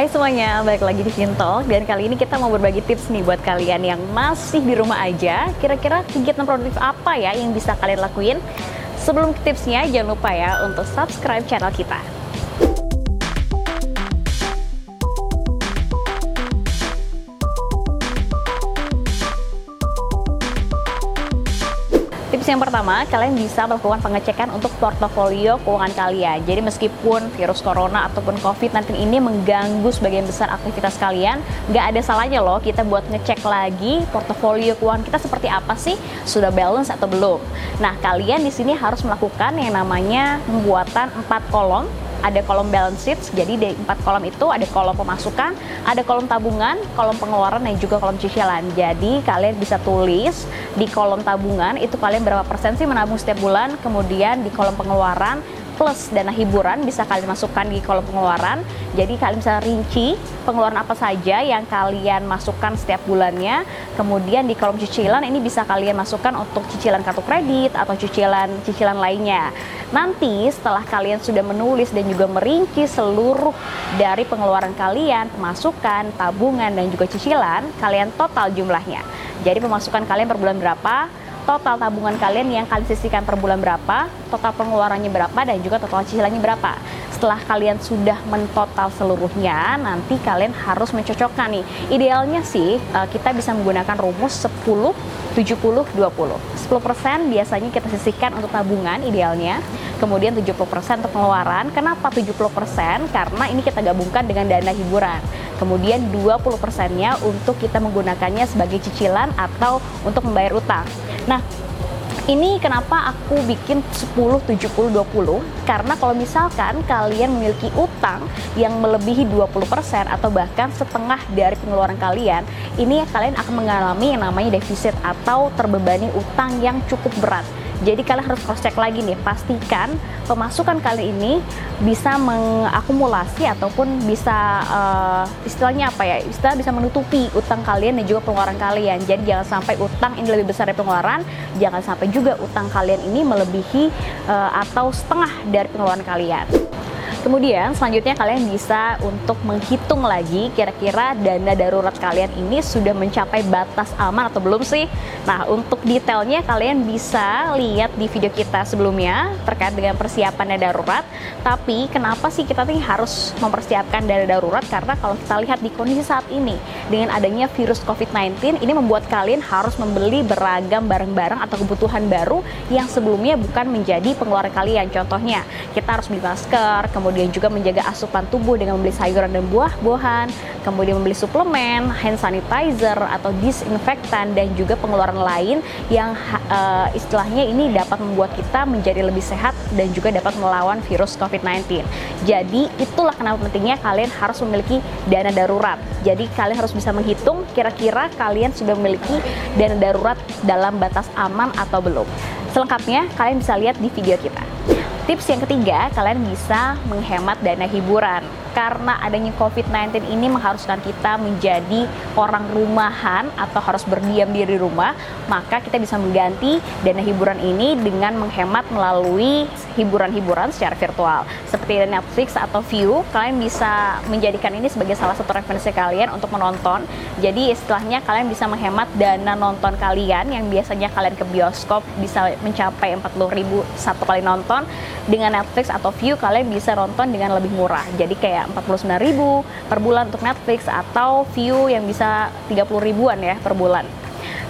Hai semuanya, balik lagi di Fintalk dan kali ini kita mau berbagi tips nih buat kalian yang masih di rumah aja. Kira-kira kegiatan produktif apa ya yang bisa kalian lakuin? Sebelum tipsnya, jangan lupa ya untuk subscribe channel kita. Yang pertama, kalian bisa melakukan pengecekan untuk portofolio keuangan kalian. Jadi meskipun virus corona ataupun COVID-19 ini mengganggu sebagian besar aktivitas kalian, nggak ada salahnya loh kita buat ngecek lagi portofolio keuangan kita seperti apa sih, sudah balance atau belum. Nah, kalian di sini harus melakukan yang namanya pembuatan empat kolom ada kolom balance sheet, jadi di empat kolom itu ada kolom pemasukan, ada kolom tabungan, kolom pengeluaran, dan juga kolom cicilan. Jadi kalian bisa tulis di kolom tabungan itu kalian berapa persen sih menabung setiap bulan, kemudian di kolom pengeluaran plus dana hiburan bisa kalian masukkan di kolom pengeluaran. Jadi kalian bisa rinci pengeluaran apa saja yang kalian masukkan setiap bulannya. Kemudian di kolom cicilan ini bisa kalian masukkan untuk cicilan kartu kredit atau cicilan cicilan lainnya. Nanti setelah kalian sudah menulis dan juga merinci seluruh dari pengeluaran kalian, pemasukan, tabungan dan juga cicilan, kalian total jumlahnya. Jadi pemasukan kalian per bulan berapa, total tabungan kalian yang kalian sisihkan per bulan berapa, total pengeluarannya berapa, dan juga total cicilannya berapa. Setelah kalian sudah mentotal seluruhnya, nanti kalian harus mencocokkan nih. Idealnya sih eh, kita bisa menggunakan rumus 10 70 20. 10% biasanya kita sisihkan untuk tabungan idealnya, kemudian 70% untuk pengeluaran. Kenapa 70%? Karena ini kita gabungkan dengan dana hiburan. Kemudian 20%-nya untuk kita menggunakannya sebagai cicilan atau untuk membayar utang. Nah, ini kenapa aku bikin 10 70 20 karena kalau misalkan kalian memiliki utang yang melebihi 20% atau bahkan setengah dari pengeluaran kalian, ini kalian akan mengalami yang namanya defisit atau terbebani utang yang cukup berat. Jadi kalian harus cross check lagi nih, pastikan pemasukan kalian ini bisa mengakumulasi ataupun bisa uh, istilahnya apa ya? Istilah bisa menutupi utang kalian dan juga pengeluaran kalian. Jadi jangan sampai utang ini lebih besar dari pengeluaran, jangan sampai juga utang kalian ini melebihi uh, atau setengah dari pengeluaran kalian. Kemudian selanjutnya kalian bisa untuk menghitung lagi kira-kira dana darurat kalian ini sudah mencapai batas aman atau belum sih. Nah untuk detailnya kalian bisa lihat di video kita sebelumnya terkait dengan persiapan dana darurat. Tapi kenapa sih kita nih harus mempersiapkan dana darurat? Karena kalau kita lihat di kondisi saat ini dengan adanya virus COVID-19 ini membuat kalian harus membeli beragam barang-barang atau kebutuhan baru yang sebelumnya bukan menjadi pengeluaran kalian. Contohnya kita harus beli masker, kemudian kemudian juga menjaga asupan tubuh dengan membeli sayuran dan buah-buahan, kemudian membeli suplemen, hand sanitizer atau disinfektan dan juga pengeluaran lain yang uh, istilahnya ini dapat membuat kita menjadi lebih sehat dan juga dapat melawan virus COVID-19. Jadi itulah kenapa pentingnya kalian harus memiliki dana darurat. Jadi kalian harus bisa menghitung kira-kira kalian sudah memiliki dana darurat dalam batas aman atau belum. Selengkapnya kalian bisa lihat di video kita. Tips yang ketiga, kalian bisa menghemat dana hiburan karena adanya COVID-19 ini mengharuskan kita menjadi orang rumahan atau harus berdiam diri rumah, maka kita bisa mengganti dana hiburan ini dengan menghemat melalui hiburan-hiburan secara virtual. Seperti Netflix atau View, kalian bisa menjadikan ini sebagai salah satu referensi kalian untuk menonton. Jadi istilahnya kalian bisa menghemat dana nonton kalian yang biasanya kalian ke bioskop bisa mencapai 40.000 satu kali nonton. Dengan Netflix atau View kalian bisa nonton dengan lebih murah. Jadi kayak kayak 49.000 per bulan untuk Netflix atau view yang bisa 30 ribuan ya per bulan.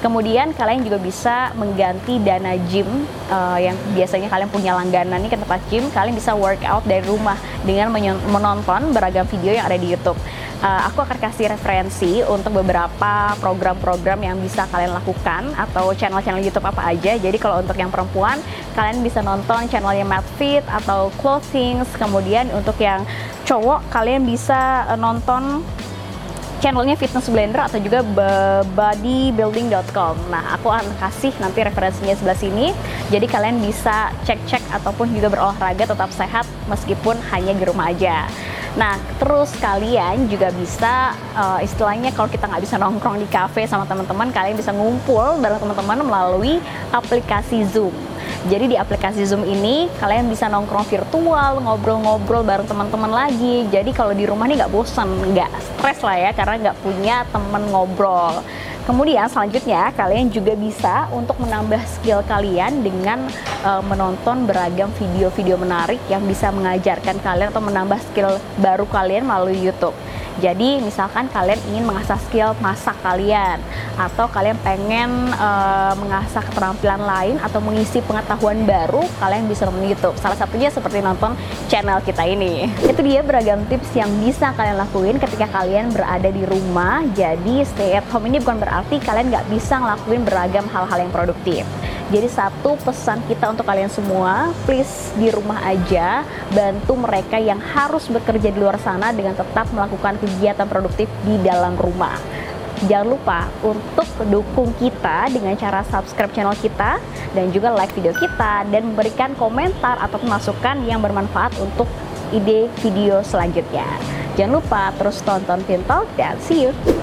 Kemudian kalian juga bisa mengganti dana gym uh, yang biasanya kalian punya langganan nih ke tempat gym, kalian bisa workout dari rumah dengan menonton beragam video yang ada di YouTube uh, aku akan kasih referensi untuk beberapa program-program yang bisa kalian lakukan atau channel-channel YouTube apa aja. Jadi kalau untuk yang perempuan, kalian bisa nonton channelnya Fit atau Clothings. Kemudian untuk yang cowok, kalian bisa uh, nonton channelnya Fitness Blender atau juga bodybuilding.com. Nah, aku akan kasih nanti referensinya sebelah sini. Jadi kalian bisa cek-cek ataupun juga berolahraga tetap sehat meskipun hanya di rumah aja. Nah, terus kalian juga bisa uh, istilahnya kalau kita nggak bisa nongkrong di cafe sama teman-teman, kalian bisa ngumpul bareng teman-teman melalui aplikasi Zoom. Jadi di aplikasi Zoom ini kalian bisa nongkrong virtual, ngobrol-ngobrol bareng teman-teman lagi. Jadi kalau di rumah nih nggak bosan, nggak stres lah ya karena nggak punya temen ngobrol. Kemudian selanjutnya kalian juga bisa untuk menambah skill kalian dengan uh, menonton beragam video-video menarik yang bisa mengajarkan kalian atau menambah skill baru kalian melalui YouTube. Jadi misalkan kalian ingin mengasah skill masak kalian atau kalian pengen uh, mengasah keterampilan lain atau mengisi pengetahuan baru, kalian bisa nonton YouTube. Salah satunya seperti nonton channel kita ini. Itu dia beragam tips yang bisa kalian lakuin ketika kalian berada di rumah. Jadi stay at home ini bukan berarti kalian nggak bisa ngelakuin beragam hal-hal yang produktif. Jadi satu pesan kita untuk kalian semua, please di rumah aja bantu mereka yang harus bekerja di luar sana dengan tetap melakukan kegiatan produktif di dalam rumah. Jangan lupa untuk dukung kita dengan cara subscribe channel kita dan juga like video kita dan memberikan komentar atau masukan yang bermanfaat untuk ide video selanjutnya. Jangan lupa terus tonton Tintalk dan see you!